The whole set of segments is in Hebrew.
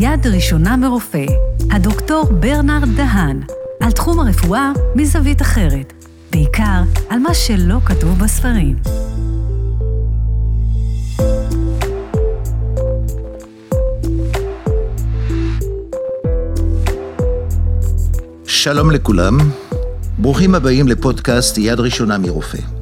יד ראשונה מרופא, הדוקטור ברנרד דהן, על תחום הרפואה מזווית אחרת, בעיקר על מה שלא כתוב בספרים. שלום לכולם, ברוכים הבאים לפודקאסט יד ראשונה מרופא.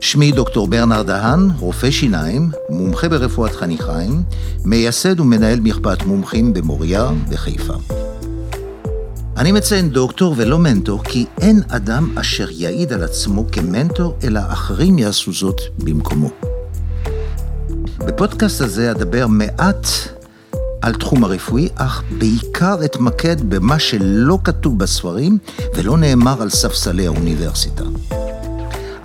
שמי דוקטור ברנרד דהן, רופא שיניים, מומחה ברפואת חניכיים, מייסד ומנהל מרפאת מומחים במוריה וחיפה. אני מציין דוקטור ולא מנטור, כי אין אדם אשר יעיד על עצמו כמנטור, אלא אחרים יעשו זאת במקומו. בפודקאסט הזה אדבר מעט על תחום הרפואי, אך בעיקר אתמקד במה שלא כתוב בספרים ולא נאמר על ספסלי האוניברסיטה.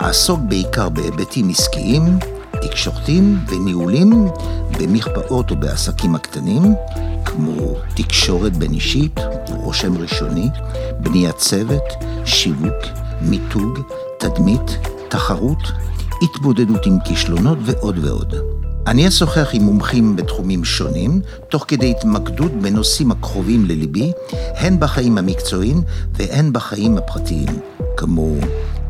אעסוק בעיקר בהיבטים עסקיים, תקשורתיים וניהולים במכפאות או בעסקים הקטנים, כמו תקשורת בין אישית, רושם ראשוני, בניית צוות, שיווק, מיתוג, תדמית, תחרות, התמודדות עם כישלונות ועוד ועוד. אני אשוחח עם מומחים בתחומים שונים, תוך כדי התמקדות בנושאים הקרובים לליבי, הן בחיים המקצועיים והן בחיים הפרטיים, כמו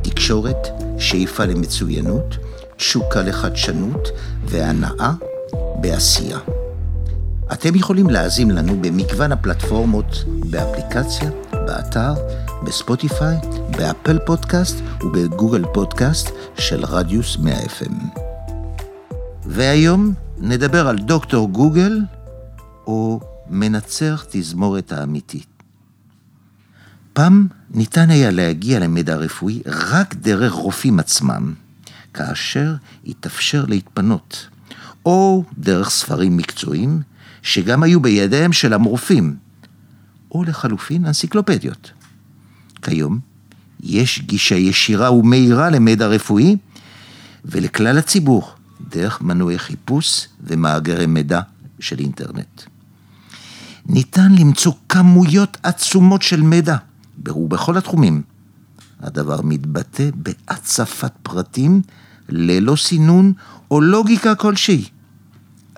תקשורת, שאיפה למצוינות, תשוקה לחדשנות והנאה בעשייה. אתם יכולים להאזין לנו במגוון הפלטפורמות, באפליקציה, באתר, בספוטיפיי, באפל פודקאסט ובגוגל פודקאסט של רדיוס 100 FM. והיום נדבר על דוקטור גוגל או מנצח תזמורת האמיתית. פעם ניתן היה להגיע למידע רפואי רק דרך רופאים עצמם, כאשר התאפשר להתפנות, או דרך ספרים מקצועיים שגם היו בידיהם של המורפים, או לחלופין אנציקלופדיות. כיום יש גישה ישירה ומהירה למידע רפואי ולכלל הציבור דרך מנועי חיפוש ומאגרי מידע של אינטרנט. ניתן למצוא כמויות עצומות של מידע. בכל התחומים. הדבר מתבטא בהצפת פרטים ללא סינון או לוגיקה כלשהי.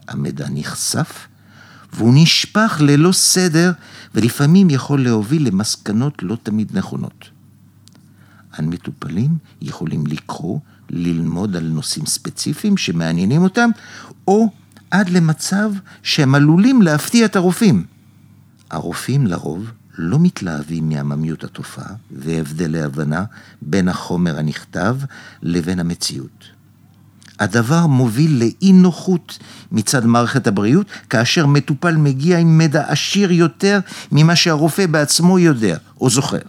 המידע נחשף והוא נשפך ללא סדר ולפעמים יכול להוביל למסקנות לא תמיד נכונות. המטופלים יכולים לקרוא, ללמוד על נושאים ספציפיים שמעניינים אותם, או עד למצב שהם עלולים להפתיע את הרופאים. הרופאים לרוב לא מתלהבים מעממיות התופעה והבדלי הבנה בין החומר הנכתב לבין המציאות. הדבר מוביל לאי נוחות מצד מערכת הבריאות, כאשר מטופל מגיע עם מידע עשיר יותר ממה שהרופא בעצמו יודע או זוכר.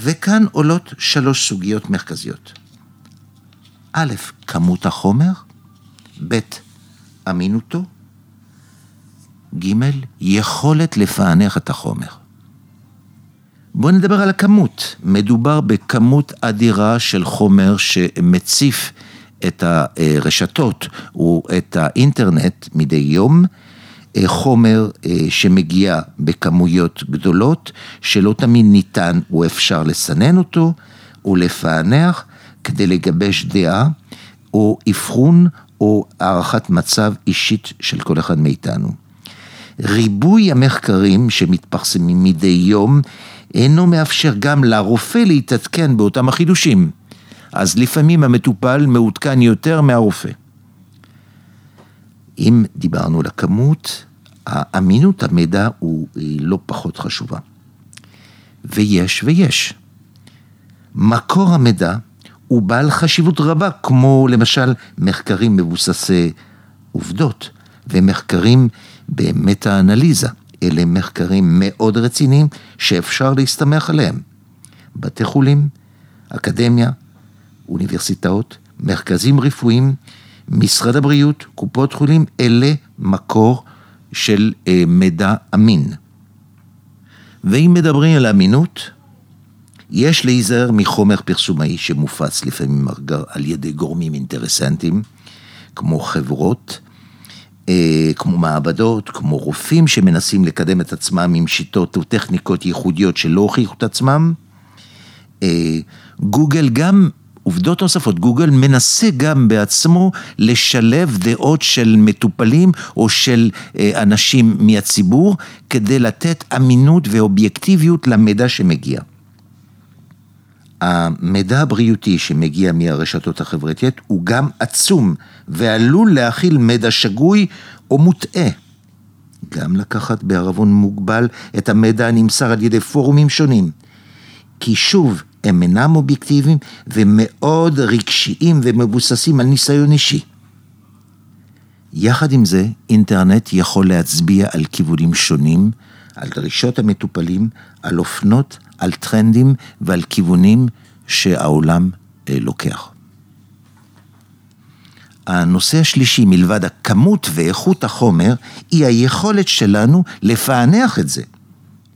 וכאן עולות שלוש סוגיות מרכזיות. א', כמות החומר, ב', אמינותו, ג', יכולת לפענח את החומר. בואו נדבר על הכמות. מדובר בכמות אדירה של חומר שמציף את הרשתות ואת האינטרנט מדי יום. חומר אה, שמגיע בכמויות גדולות, שלא תמיד ניתן או אפשר לסנן אותו ולפענח כדי לגבש דעה או אבחון או הערכת מצב אישית של כל אחד מאיתנו. ריבוי המחקרים שמתפרסמים מדי יום אינו מאפשר גם לרופא להתעדכן באותם החידושים. אז לפעמים המטופל מעודכן יותר מהרופא. אם דיברנו על הכמות, האמינות המידע הוא לא פחות חשובה. ויש ויש. מקור המידע הוא בעל חשיבות רבה, כמו למשל מחקרים מבוססי עובדות ומחקרים במטה-אנליזה. אלה מחקרים מאוד רציניים שאפשר להסתמך עליהם. בתי חולים, אקדמיה, אוניברסיטאות, מרכזים רפואיים, משרד הבריאות, קופות חולים, אלה מקור של אה, מידע אמין. ואם מדברים על אמינות, יש להיזהר מחומר פרסומאי שמופץ לפעמים על ידי גורמים אינטרסנטיים, כמו חברות, כמו מעבדות, כמו רופאים שמנסים לקדם את עצמם עם שיטות וטכניקות ייחודיות שלא הוכיחו את עצמם. אה, גוגל גם עובדות נוספות, גוגל מנסה גם בעצמו לשלב דעות של מטופלים או של אה, אנשים מהציבור כדי לתת אמינות ואובייקטיביות למידע שמגיע. המידע הבריאותי שמגיע מהרשתות החברתיות הוא גם עצום ועלול להכיל מידע שגוי או מוטעה. גם לקחת בערבון מוגבל את המידע הנמסר על ידי פורומים שונים. כי שוב, הם אינם אובייקטיביים ומאוד רגשיים ומבוססים על ניסיון אישי. יחד עם זה, אינטרנט יכול להצביע על כיוונים שונים, על דרישות המטופלים, על אופנות, על טרנדים ועל כיוונים שהעולם אה, לוקח. הנושא השלישי, מלבד הכמות ואיכות החומר, היא היכולת שלנו לפענח את זה.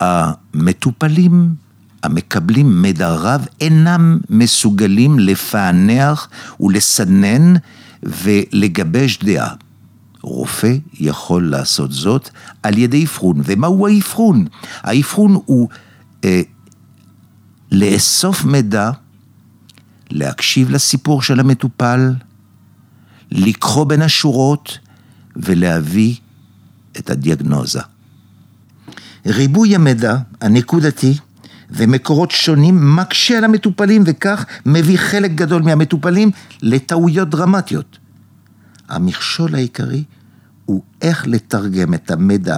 המטופלים המקבלים מידע רב אינם מסוגלים לפענח ולסנן ולגבש דעה. רופא יכול לעשות זאת על ידי אבחון. ומהו האבחון? האבחון הוא אה, לאסוף מידע, להקשיב לסיפור של המטופל, לקחו בין השורות ולהביא את הדיאגנוזה. ריבוי המידע הנקודתי ומקורות שונים מקשה על המטופלים וכך מביא חלק גדול מהמטופלים לטעויות דרמטיות. המכשול העיקרי הוא איך לתרגם את המידע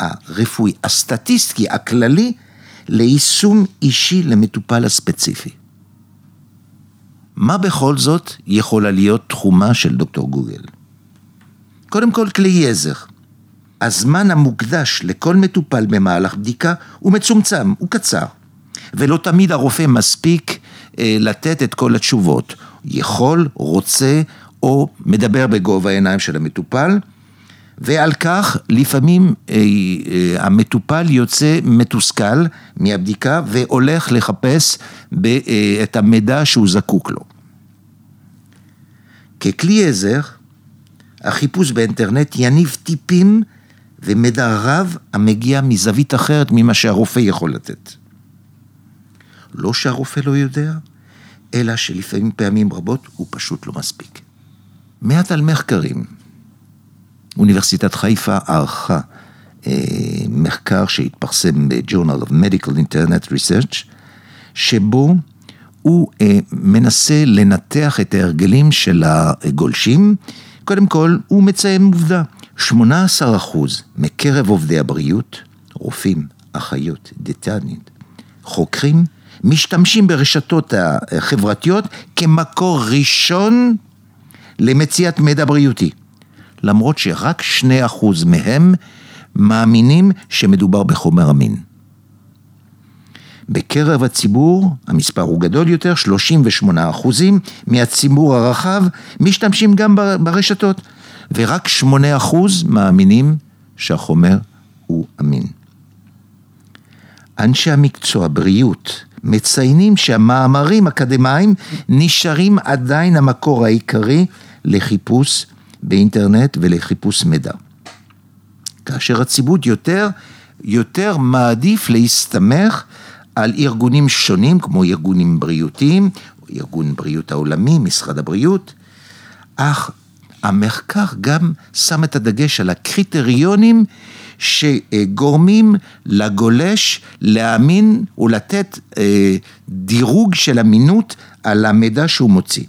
הרפואי, הסטטיסטי, הכללי, ליישום אישי למטופל הספציפי. מה בכל זאת יכולה להיות תחומה של דוקטור גוגל? קודם כל כלי עזר. הזמן המוקדש לכל מטופל במהלך בדיקה הוא מצומצם, הוא קצר. ולא תמיד הרופא מספיק אה, לתת את כל התשובות. יכול, רוצה או מדבר בגובה העיניים של המטופל, ועל כך לפעמים אה, אה, המטופל יוצא מתוסכל מהבדיקה והולך לחפש ב, אה, את המידע שהוא זקוק לו. ככלי עזר, החיפוש באינטרנט יניב טיפים ומידע רב המגיע מזווית אחרת ממה שהרופא יכול לתת. לא שהרופא לא יודע, אלא שלפעמים פעמים רבות הוא פשוט לא מספיק. מעט על מחקרים. אוניברסיטת חיפה ערכה אה, מחקר שהתפרסם ב-Journal of Medical Internet Research, שבו הוא אה, מנסה לנתח את ההרגלים של הגולשים. קודם כל, הוא מציין עובדה, 18% מקרב עובדי הבריאות, רופאים, אחיות, דיאטנית, חוקרים, משתמשים ברשתות החברתיות כמקור ראשון למציאת מידע בריאותי. למרות שרק 2% מהם מאמינים שמדובר בחומר אמין. בקרב הציבור, המספר הוא גדול יותר, 38 אחוזים מהציבור הרחב משתמשים גם ברשתות, ורק 8 אחוז מאמינים שהחומר הוא אמין. אנשי המקצוע, בריאות, מציינים שהמאמרים אקדמיים נשארים עדיין המקור העיקרי לחיפוש באינטרנט ולחיפוש מידע. כאשר הציבור יותר, יותר מעדיף להסתמך על ארגונים שונים כמו ארגונים בריאותיים, ארגון בריאות העולמי, משרד הבריאות, אך המחקר גם שם את הדגש על הקריטריונים שגורמים לגולש להאמין ולתת אה, דירוג של אמינות על המידע שהוא מוציא.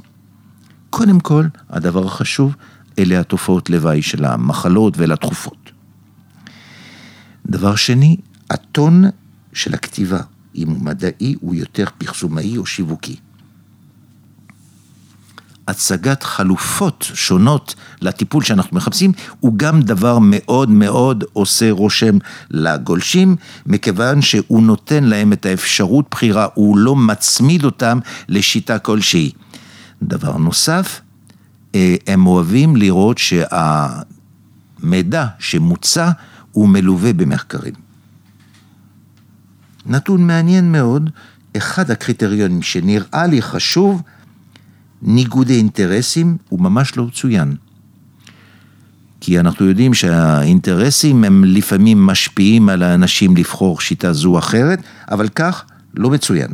קודם כל, הדבר החשוב, אלה התופעות לוואי של המחלות ולתכופות. דבר שני, הטון של הכתיבה. אם הוא מדעי, הוא יותר פרסומאי או שיווקי. הצגת חלופות שונות לטיפול שאנחנו מחפשים, הוא גם דבר מאוד מאוד עושה רושם לגולשים, מכיוון שהוא נותן להם את האפשרות בחירה, הוא לא מצמיד אותם לשיטה כלשהי. דבר נוסף, הם אוהבים לראות שהמידע שמוצע הוא מלווה במחקרים. נתון מעניין מאוד, אחד הקריטריונים שנראה לי חשוב, ניגודי אינטרסים, הוא ממש לא צוין. כי אנחנו יודעים שהאינטרסים הם לפעמים משפיעים על האנשים לבחור שיטה זו או אחרת, אבל כך לא מצוין.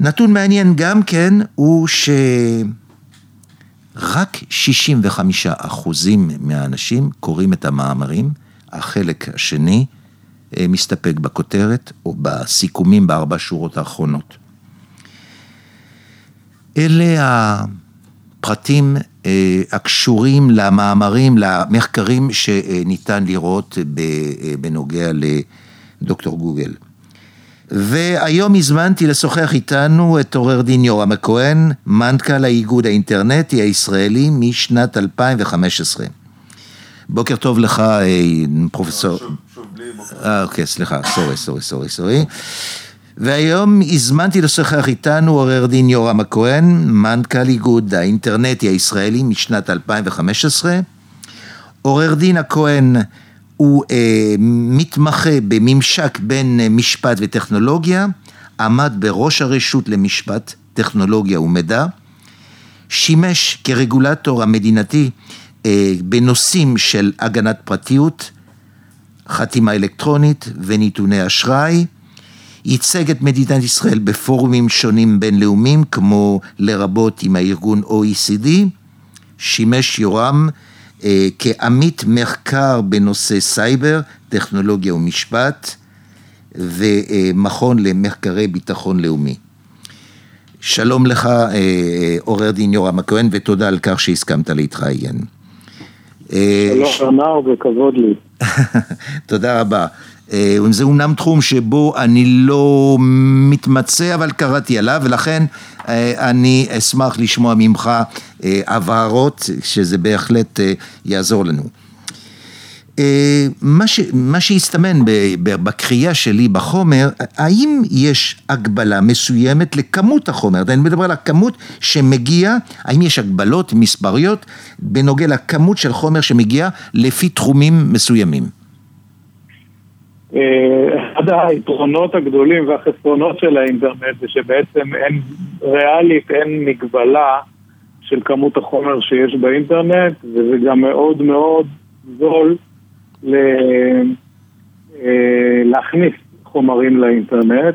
נתון מעניין גם כן הוא שרק 65 אחוזים מהאנשים קוראים את המאמרים, החלק השני אה, מסתפק בכותרת או בסיכומים בארבע שורות האחרונות. אלה הפרטים אה, הקשורים למאמרים, למחקרים שניתן לראות בנוגע לדוקטור גוגל. והיום הזמנתי לשוחח איתנו את עורר דין יורם הכהן, מנכ"ל האיגוד האינטרנטי הישראלי משנת 2015. בוקר טוב לך, אה, פרופסור... שוב, שוב בלי בוקר. אה, אוקיי, סליחה, סורי, סורי, סורי, סורי. והיום הזמנתי לשוחח איתנו עורר דין יורם הכהן, מנכ"ל איגוד האינטרנטי הישראלי משנת 2015. עורר דין הכהן הוא אה, מתמחה בממשק בין אה, משפט וטכנולוגיה, עמד בראש הרשות למשפט, טכנולוגיה ומידע, שימש כרגולטור המדינתי אה, בנושאים של הגנת פרטיות, חתימה אלקטרונית ונתוני אשראי, ייצג את מדינת ישראל בפורומים שונים בינלאומיים, כמו לרבות עם הארגון OECD, שימש יורם כעמית מחקר בנושא סייבר, טכנולוגיה ומשפט, ומכון למחקרי ביטחון לאומי. שלום לך, אה, עורר דין יורם הכהן, ותודה על כך שהסכמת להתראיין. שלום אמר וכבוד לי. תודה רבה. אה, זה אומנם תחום שבו אני לא מתמצא, אבל קראתי עליו, ולכן אה, אני אשמח לשמוע ממך אה, הבהרות, שזה בהחלט יעזור לנו. מה, ש, מה שהסתמן בקריאה שלי בחומר, האם יש הגבלה מסוימת לכמות החומר? אני מדבר על הכמות שמגיע, האם יש הגבלות מספריות בנוגע לכמות של חומר שמגיע לפי תחומים מסוימים? אחד היתרונות הגדולים והחסרונות של האינטרנט זה שבעצם אין, ריאלית אין מגבלה של כמות החומר שיש באינטרנט וזה גם מאוד מאוד זול ל... אה, להכניס חומרים לאינטרנט.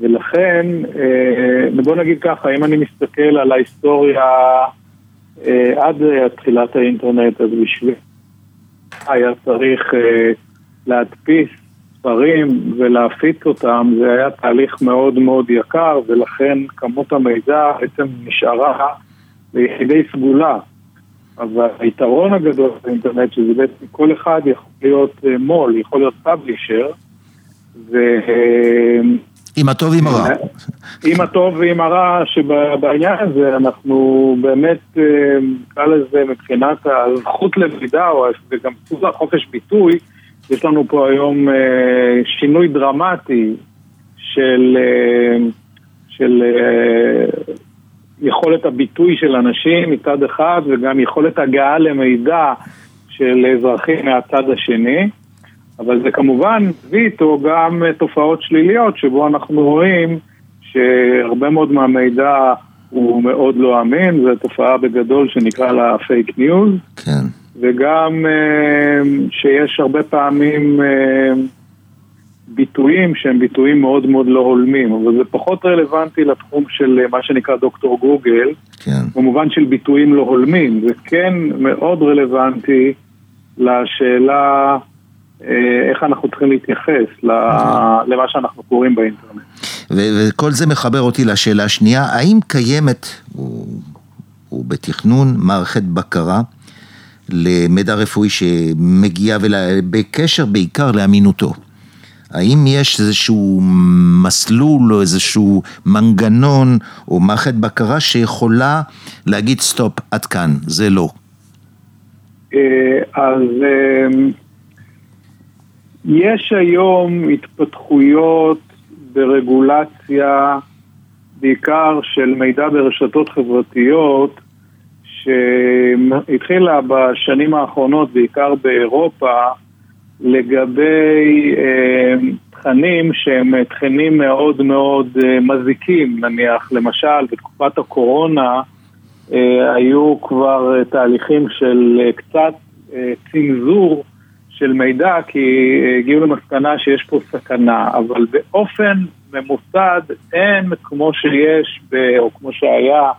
ולכן, אה, בוא נגיד ככה, אם אני מסתכל על ההיסטוריה אה, עד תחילת האינטרנט, אז בשביל היה צריך להדפיס ספרים ולהפיץ אותם, זה היה תהליך מאוד מאוד יקר, ולכן כמות המידע בעצם נשארה ליחידי סגולה. אבל היתרון הגדול באינטרנט, שזה בעצם כל אחד יכול להיות אה, מו"ל, יכול להיות פאבלישר, ו... עם הטוב ועם הרע. עם הטוב ועם הרע, שבעניין הזה אנחנו באמת, אה, נקרא לזה מבחינת הזכות למידע, וגם זכות לחופש ביטוי, יש לנו פה היום אה, שינוי דרמטי של, אה, של אה, יכולת הביטוי של אנשים מצד אחד וגם יכולת הגעה למידע של אזרחים מהצד השני, אבל זה כמובן הביא איתו גם תופעות שליליות שבו אנחנו רואים שהרבה מאוד מהמידע הוא מאוד לא אמין, זו תופעה בגדול שנקרא לה פייק ניוז. כן. וגם אה, שיש הרבה פעמים אה, ביטויים שהם ביטויים מאוד מאוד לא הולמים, אבל זה פחות רלוונטי לתחום של אה, מה שנקרא דוקטור גוגל, כן. במובן של ביטויים לא הולמים, זה כן מאוד רלוונטי לשאלה איך אנחנו צריכים להתייחס למה שאנחנו קוראים באינטרנט. וכל זה מחבר אותי לשאלה השנייה, האם קיימת, הוא בתכנון, מערכת בקרה למידע רפואי שמגיע בקשר בעיקר לאמינותו. האם יש איזשהו מסלול או איזשהו מנגנון או מערכת בקרה שיכולה להגיד סטופ, עד כאן, זה לא? אה, אז אה, יש היום התפתחויות ברגולציה, בעיקר של מידע ברשתות חברתיות, שהתחילה בשנים האחרונות, בעיקר באירופה, לגבי אה, תכנים שהם תכנים מאוד מאוד אה, מזיקים, נניח, למשל, בתקופת הקורונה אה, היו כבר אה, תהליכים של אה, קצת אה, צנזור של מידע, כי הגיעו למסקנה שיש פה סכנה, אבל באופן ממוסד, אין כמו שיש, ב, או כמו שהיה,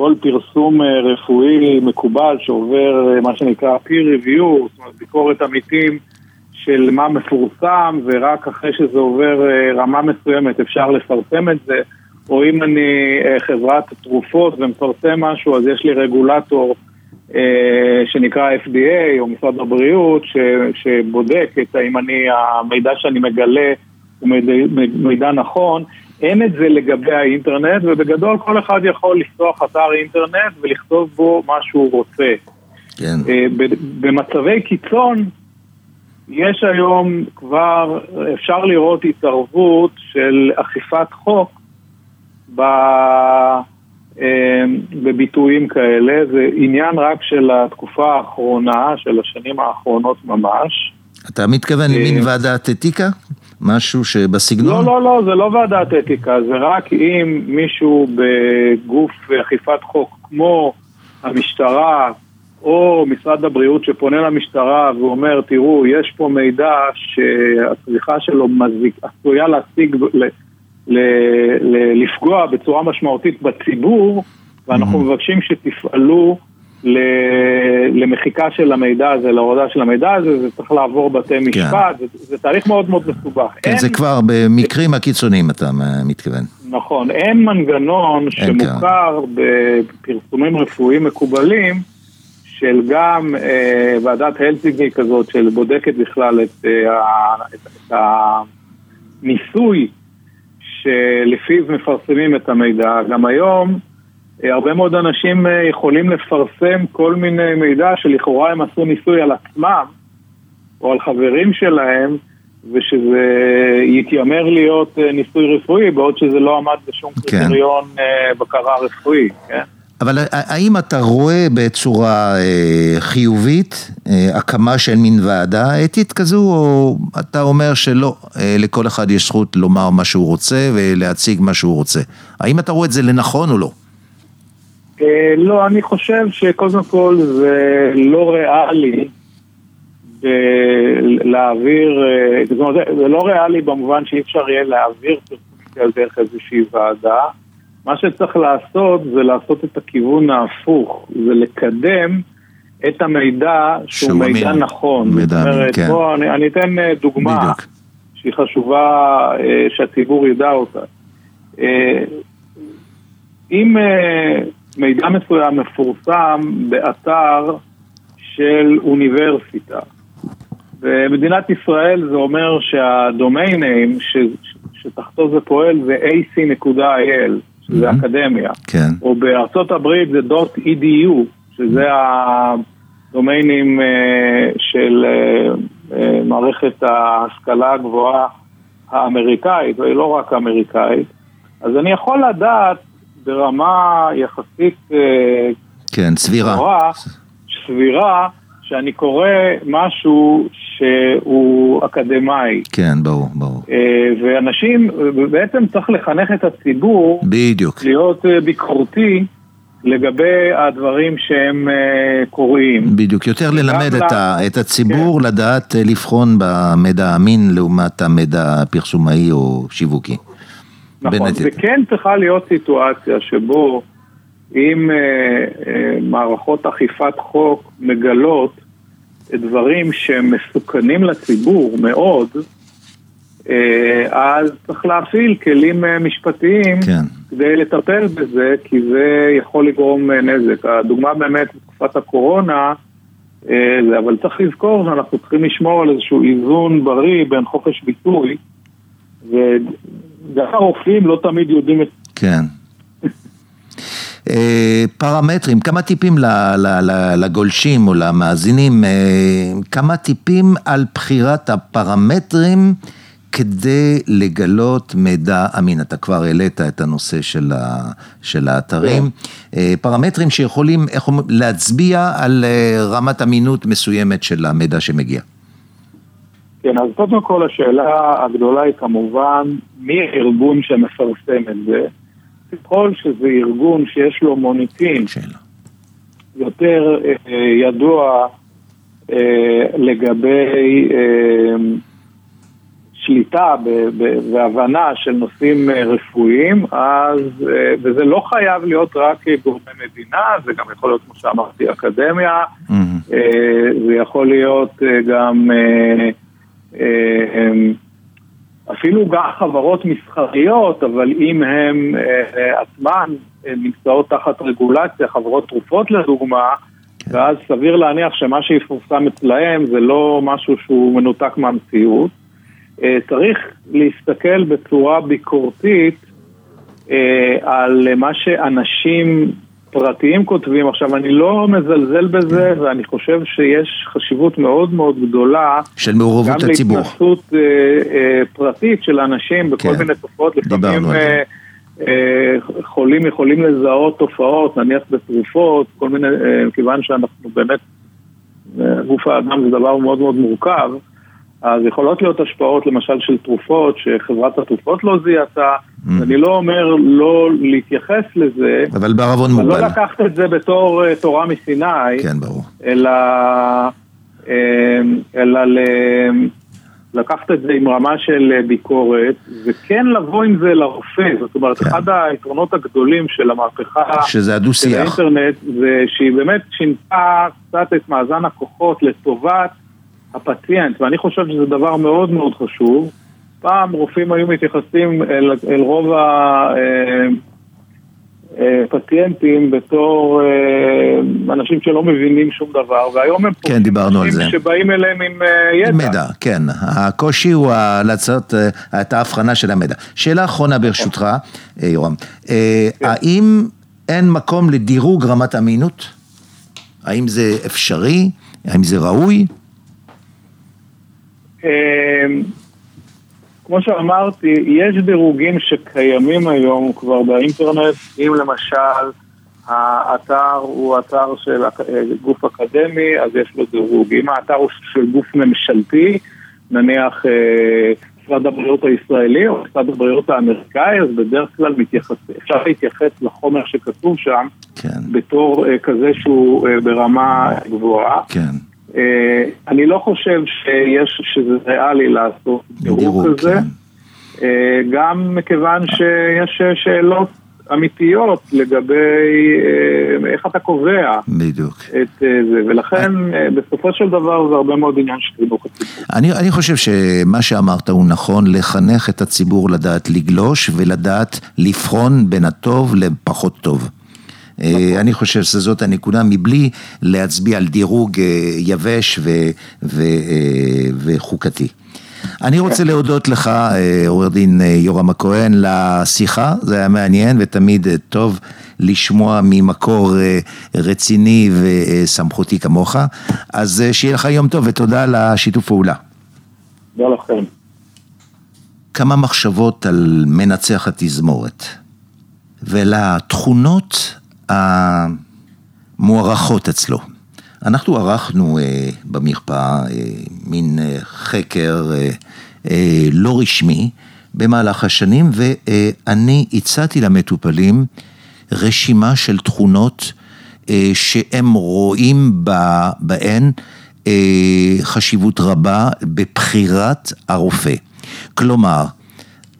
כל פרסום אה, רפואי מקובל שעובר אה, מה שנקרא peer review, זאת אומרת ביקורת עמיתים של מה מפורסם, ורק אחרי שזה עובר אה, רמה מסוימת אפשר לפרסם את זה, או אם אני חברת תרופות ומפרסם משהו, אז יש לי רגולטור שנקרא FDA או משרד הבריאות, ש, שבודק את האם אני, המידע שאני מגלה הוא מידע, נכון. אין את זה לגבי האינטרנט, ובגדול כל אחד יכול לפתוח אתר אינטרנט ולכתוב בו מה שהוא רוצה. כן. אה, במצבי קיצון, יש היום כבר, אפשר לראות התערבות של אכיפת חוק ב... אה, בביטויים כאלה, זה עניין רק של התקופה האחרונה, של השנים האחרונות ממש. אתה מתכוון למין אה, ועדת אתיקה? משהו שבסגנון? לא, לא, לא, זה לא ועדת אתיקה, זה רק אם מישהו בגוף אכיפת חוק כמו המשטרה או משרד הבריאות שפונה למשטרה ואומר, תראו, יש פה מידע שהצריכה שלו מזיק, עשויה להשיג, ל, ל, ל, לפגוע בצורה משמעותית בציבור, ואנחנו mm-hmm. מבקשים שתפעלו למחיקה של המידע הזה, להורדה של המידע הזה, זה צריך לעבור בתי כן. משפט, כן. זה, זה תהליך מאוד מאוד מסובך. כן, אין... זה כבר במקרים הקיצוניים אתה מתכוון. נכון, אין מנגנון אין שמוכר כן. בפרסומים רפואיים מקובלים, של גם אה, ועדת הלסינגי כזאת, של בודקת בכלל את, אה, את, את הניסוי שלפיו מפרסמים את המידע. גם היום, הרבה מאוד אנשים אה, יכולים לפרסם כל מיני מידע שלכאורה הם עשו ניסוי על עצמם או על חברים שלהם ושזה יתיימר להיות אה, ניסוי רפואי בעוד שזה לא עמד בשום כן. קריטריון בקרה רפואי, כן? אבל האם אתה רואה בצורה אה, חיובית אה, הקמה של מין ועדה אתית כזו, או אתה אומר שלא, אה, לכל אחד יש זכות לומר מה שהוא רוצה ולהציג מה שהוא רוצה? האם אתה רואה את זה לנכון או לא? אה, לא, אני חושב שקודם כל זה לא ריאלי להעביר, אה, זאת אומרת, זה לא ריאלי במובן שאי אפשר יהיה להעביר פרסומים דרך איזושהי ועדה. מה שצריך לעשות זה לעשות את הכיוון ההפוך, זה לקדם את המידע שהוא, שהוא מידע אמין. נכון. מידע זאת אומרת, כן. בוא, אני, אני אתן אה, דוגמה בדיוק. שהיא חשובה שהציבור ידע אותה. אם מידע מסוים מפורסם באתר של אוניברסיטה. במדינת ישראל זה אומר שהדומיין ש, שתחתו זה פועל זה ac.il, שזה mm-hmm. אקדמיה. כן. או בארצות הברית זה .edu, שזה הדומיינים uh, של uh, uh, מערכת ההשכלה הגבוהה האמריקאית, ולא רק האמריקאית. אז אני יכול לדעת ברמה יחסית... אה, כן, סבירה. גבוהה, סבירה, שאני קורא משהו שהוא אקדמאי. כן, ברור, ברור. אה, ואנשים, בעצם צריך לחנך את הציבור... בדיוק. להיות אה, ביקורתי. לגבי הדברים שהם קוראים. בדיוק, יותר ללמד את, לה... את הציבור כן. לדעת לבחון במידע האמין לעומת המידע הפרסומאי או שיווקי. נכון, וכן צריכה להיות סיטואציה שבו אם אה, אה, מערכות אכיפת חוק מגלות דברים שמסוכנים לציבור מאוד, אה, אז צריך להפעיל כלים אה, משפטיים כן. כדי לטפל בזה, כי זה יכול לגרום אה, נזק. הדוגמה באמת בתקופת הקורונה, אה, אבל צריך לזכור שאנחנו צריכים לשמור על איזשהו איזון בריא בין חופש ביטוי גם הרופאים לא תמיד יודעים את... כן. אה, פרמטרים, כמה טיפים לגולשים או למאזינים, אה, כמה טיפים על בחירת הפרמטרים כדי לגלות מידע אמין. אתה כבר העלית את הנושא של, ה, של האתרים. כן. אה, פרמטרים שיכולים איך להצביע על רמת אמינות מסוימת של המידע שמגיע. כן, אז קודם כל השאלה הגדולה היא כמובן מי הארגון שמפרסם את זה. ככל שזה ארגון שיש לו מוניטין יותר אה, ידוע אה, לגבי אה, שליטה והבנה של נושאים רפואיים, אז, וזה לא חייב להיות רק גורמי מדינה, זה גם יכול להיות, כמו שאמרתי, אקדמיה, mm-hmm. זה יכול להיות גם אפילו גם חברות מסחריות, אבל אם הן עצמן נמצאות תחת רגולציה, חברות תרופות לדוגמה, כן. ואז סביר להניח שמה שיפורסם אצלהם זה לא משהו שהוא מנותק מהמציאות. אה, צריך להסתכל בצורה ביקורתית אה, על מה שאנשים פרטיים כותבים. עכשיו, אני לא מזלזל בזה, כן. ואני חושב שיש חשיבות מאוד מאוד גדולה של מעורבות הציבור. גם להתנסות אה, פרטית של אנשים בכל כן. מיני תופעות. לפעמים חולים יכולים לזהות תופעות, נניח בתרופות, כל מיני, כיוון שאנחנו באמת, גוף האדם זה דבר מאוד מאוד מורכב. אז יכולות להיות השפעות למשל של תרופות שחברת התרופות לא זיהתה, mm. אני לא אומר לא להתייחס לזה, אבל בערבון מוגבל. לא לקחת את זה בתור uh, תורה מסיני, כן, ברור. אלא, uh, אלא ל... לקחת את זה עם רמה של אה, ביקורת, וכן לבוא עם זה לרופא. זאת אומרת, כן. אחד היתרונות הגדולים של המהפכה שזה הדו-שיח. של האינטרנט, זה שהיא באמת שינתה קצת את מאזן הכוחות לטובת הפציינט, ואני חושב שזה דבר מאוד מאוד חשוב. פעם רופאים היו מתייחסים אל, אל רוב הפציינטים אה, אה, בתור אה, אנשים שלא מבינים שום דבר, והיום הם כן, דיברנו על זה. שבאים אליהם עם ידע. מידע, כן. הקושי הוא לעשות את ההבחנה של המידע. שאלה אחרונה ברשותך, יורם. כן. האם אין מקום לדירוג רמת אמינות? האם זה אפשרי? האם זה ראוי? אמ, כמו שאמרתי, יש דירוגים שקיימים היום כבר באינטרנט, אם למשל האתר הוא אתר של גוף אקדמי, אז יש לו דירוג. אם האתר הוא של גוף ממשלתי, נניח אה, משרד הבריאות הישראלי או משרד הבריאות האמריקאי, אז בדרך כלל מתייחס, אפשר להתייחס לחומר שכתוב שם כן. בתור אה, כזה שהוא אה, ברמה גבוהה. כן. אה, אני לא חושב שיש, שזה ריאלי לעשות דירוג כזה, כן. אה, גם מכיוון שיש שאלות אמיתיות לגבי אה, איך אתה קובע בדיוק. את זה, ולכן בסופו של דבר זה הרבה מאוד עניין של חינוך הציבור. אני, אני חושב שמה שאמרת הוא נכון, לחנך את הציבור לדעת לגלוש ולדעת לבחון בין הטוב לפחות טוב. אה, אני חושב שזאת הנקודה מבלי להצביע על דירוג אה, יבש ו, ו, אה, וחוקתי. אני רוצה להודות לך, עורך דין יורם הכהן, לשיחה, זה היה מעניין ותמיד טוב לשמוע ממקור רציני וסמכותי כמוך, אז שיהיה לך יום טוב ותודה על השיתוף פעולה. תודה לכם. כמה מחשבות על מנצח התזמורת ולתכונות המוערכות אצלו. אנחנו ערכנו אה, במרפאה אה, מין אה, חקר אה, אה, לא רשמי במהלך השנים, ואני הצעתי למטופלים רשימה של תכונות אה, שהם רואים בהן אה, חשיבות רבה בבחירת הרופא. כלומר,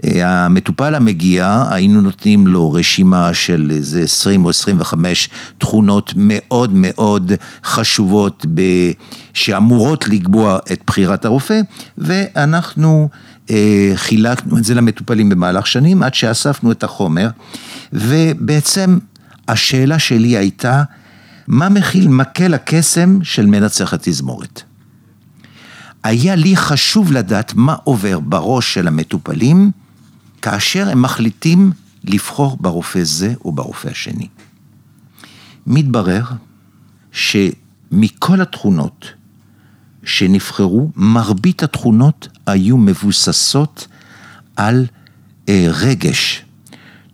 המטופל המגיע, היינו נותנים לו רשימה של איזה 20 או 25 תכונות מאוד מאוד חשובות ב... שאמורות לקבוע את בחירת הרופא, ואנחנו אה, חילקנו את זה למטופלים במהלך שנים עד שאספנו את החומר, ובעצם השאלה שלי הייתה, מה מכיל מקל הקסם של מנצח התזמורת? היה לי חשוב לדעת מה עובר בראש של המטופלים כאשר הם מחליטים לבחור ברופא זה או ברופא השני. מתברר שמכל התכונות שנבחרו, מרבית התכונות היו מבוססות על אה, רגש.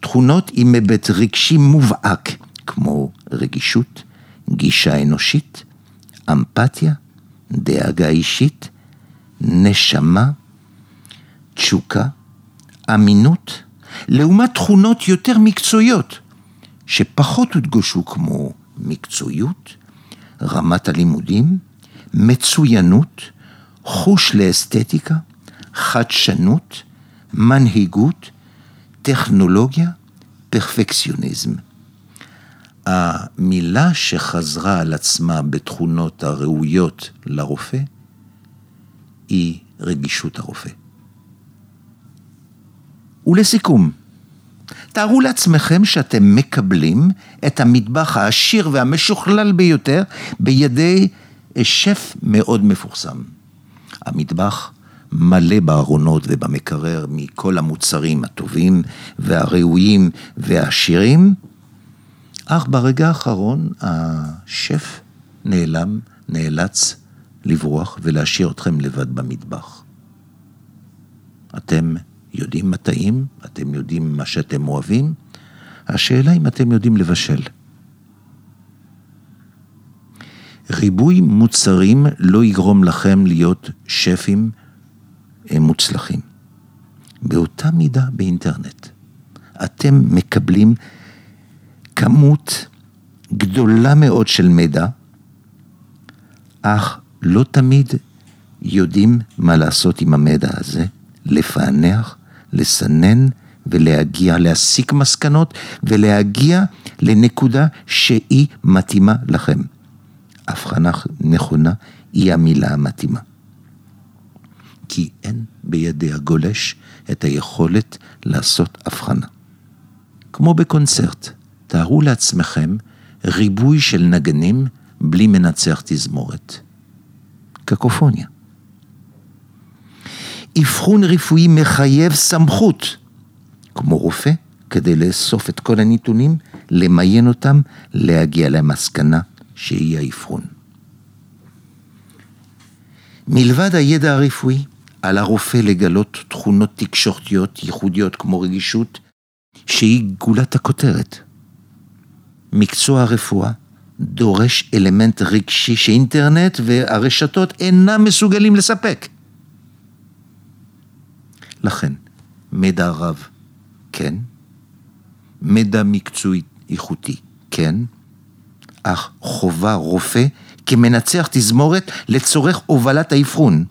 תכונות עם היבט רגשי מובהק, כמו רגישות, גישה אנושית, אמפתיה, דאגה אישית, נשמה, תשוקה, אמינות, לעומת תכונות יותר מקצועיות, שפחות הודגשו כמו מקצועיות, רמת הלימודים, מצוינות, חוש לאסתטיקה, חדשנות, מנהיגות, טכנולוגיה, פרפקציוניזם. המילה שחזרה על עצמה בתכונות הראויות לרופא היא רגישות הרופא. ולסיכום, תארו לעצמכם שאתם מקבלים את המטבח העשיר והמשוכלל ביותר בידי שף מאוד מפורסם. המטבח מלא בארונות ובמקרר מכל המוצרים הטובים והראויים והעשירים, אך ברגע האחרון השף נעלם, נאלץ לברוח ולהשאיר אתכם לבד במטבח. אתם יודעים מה טעים, אתם יודעים מה שאתם אוהבים, השאלה אם אתם יודעים לבשל. ריבוי מוצרים לא יגרום לכם להיות שפים מוצלחים. באותה מידה באינטרנט. אתם מקבלים כמות גדולה מאוד של מידע, אך לא תמיד יודעים מה לעשות עם המידע הזה, לפענח, לסנן ולהגיע, להסיק מסקנות ולהגיע לנקודה שהיא מתאימה לכם. הבחנה נכונה היא המילה המתאימה. כי אין בידי הגולש את היכולת לעשות הבחנה. כמו בקונצרט, תארו לעצמכם ריבוי של נגנים בלי מנצח תזמורת. קקופוניה. אבחון רפואי מחייב סמכות, כמו רופא, כדי לאסוף את כל הנתונים, למיין אותם, להגיע למסקנה שהיא האבחון. מלבד הידע הרפואי, על הרופא לגלות תכונות תקשורתיות ייחודיות כמו רגישות, שהיא גולת הכותרת. מקצוע הרפואה דורש אלמנט רגשי שאינטרנט והרשתות אינם מסוגלים לספק. לכן, מידע רב, כן, מידע מקצועי איכותי, כן, אך חובה רופא כמנצח תזמורת לצורך הובלת האבחון.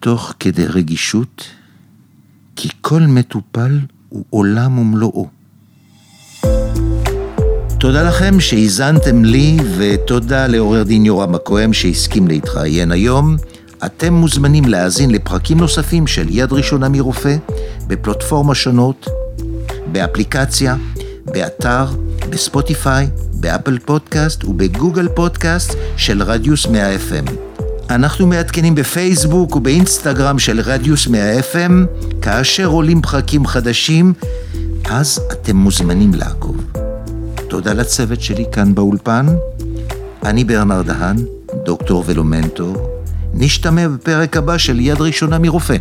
תוך כדי רגישות, כי כל מטופל הוא עולם ומלואו. תודה לכם שהאזנתם לי, ותודה לעורר דין יורם הכהן שהסכים להתראיין היום. אתם מוזמנים להאזין לפרקים נוספים של יד ראשונה מרופא בפלטפורמה שונות, באפליקציה, באתר, בספוטיפיי, באפל פודקאסט ובגוגל פודקאסט של רדיוס 100 FM. אנחנו מעדכנים בפייסבוק ובאינסטגרם של רדיוס 100 FM, כאשר עולים פרקים חדשים, אז אתם מוזמנים לעקוב. תודה לצוות שלי כאן באולפן. אני ברנר דהן, דוקטור ולומנטור. נשתמע בפרק הבא של יד ראשונה מרופא.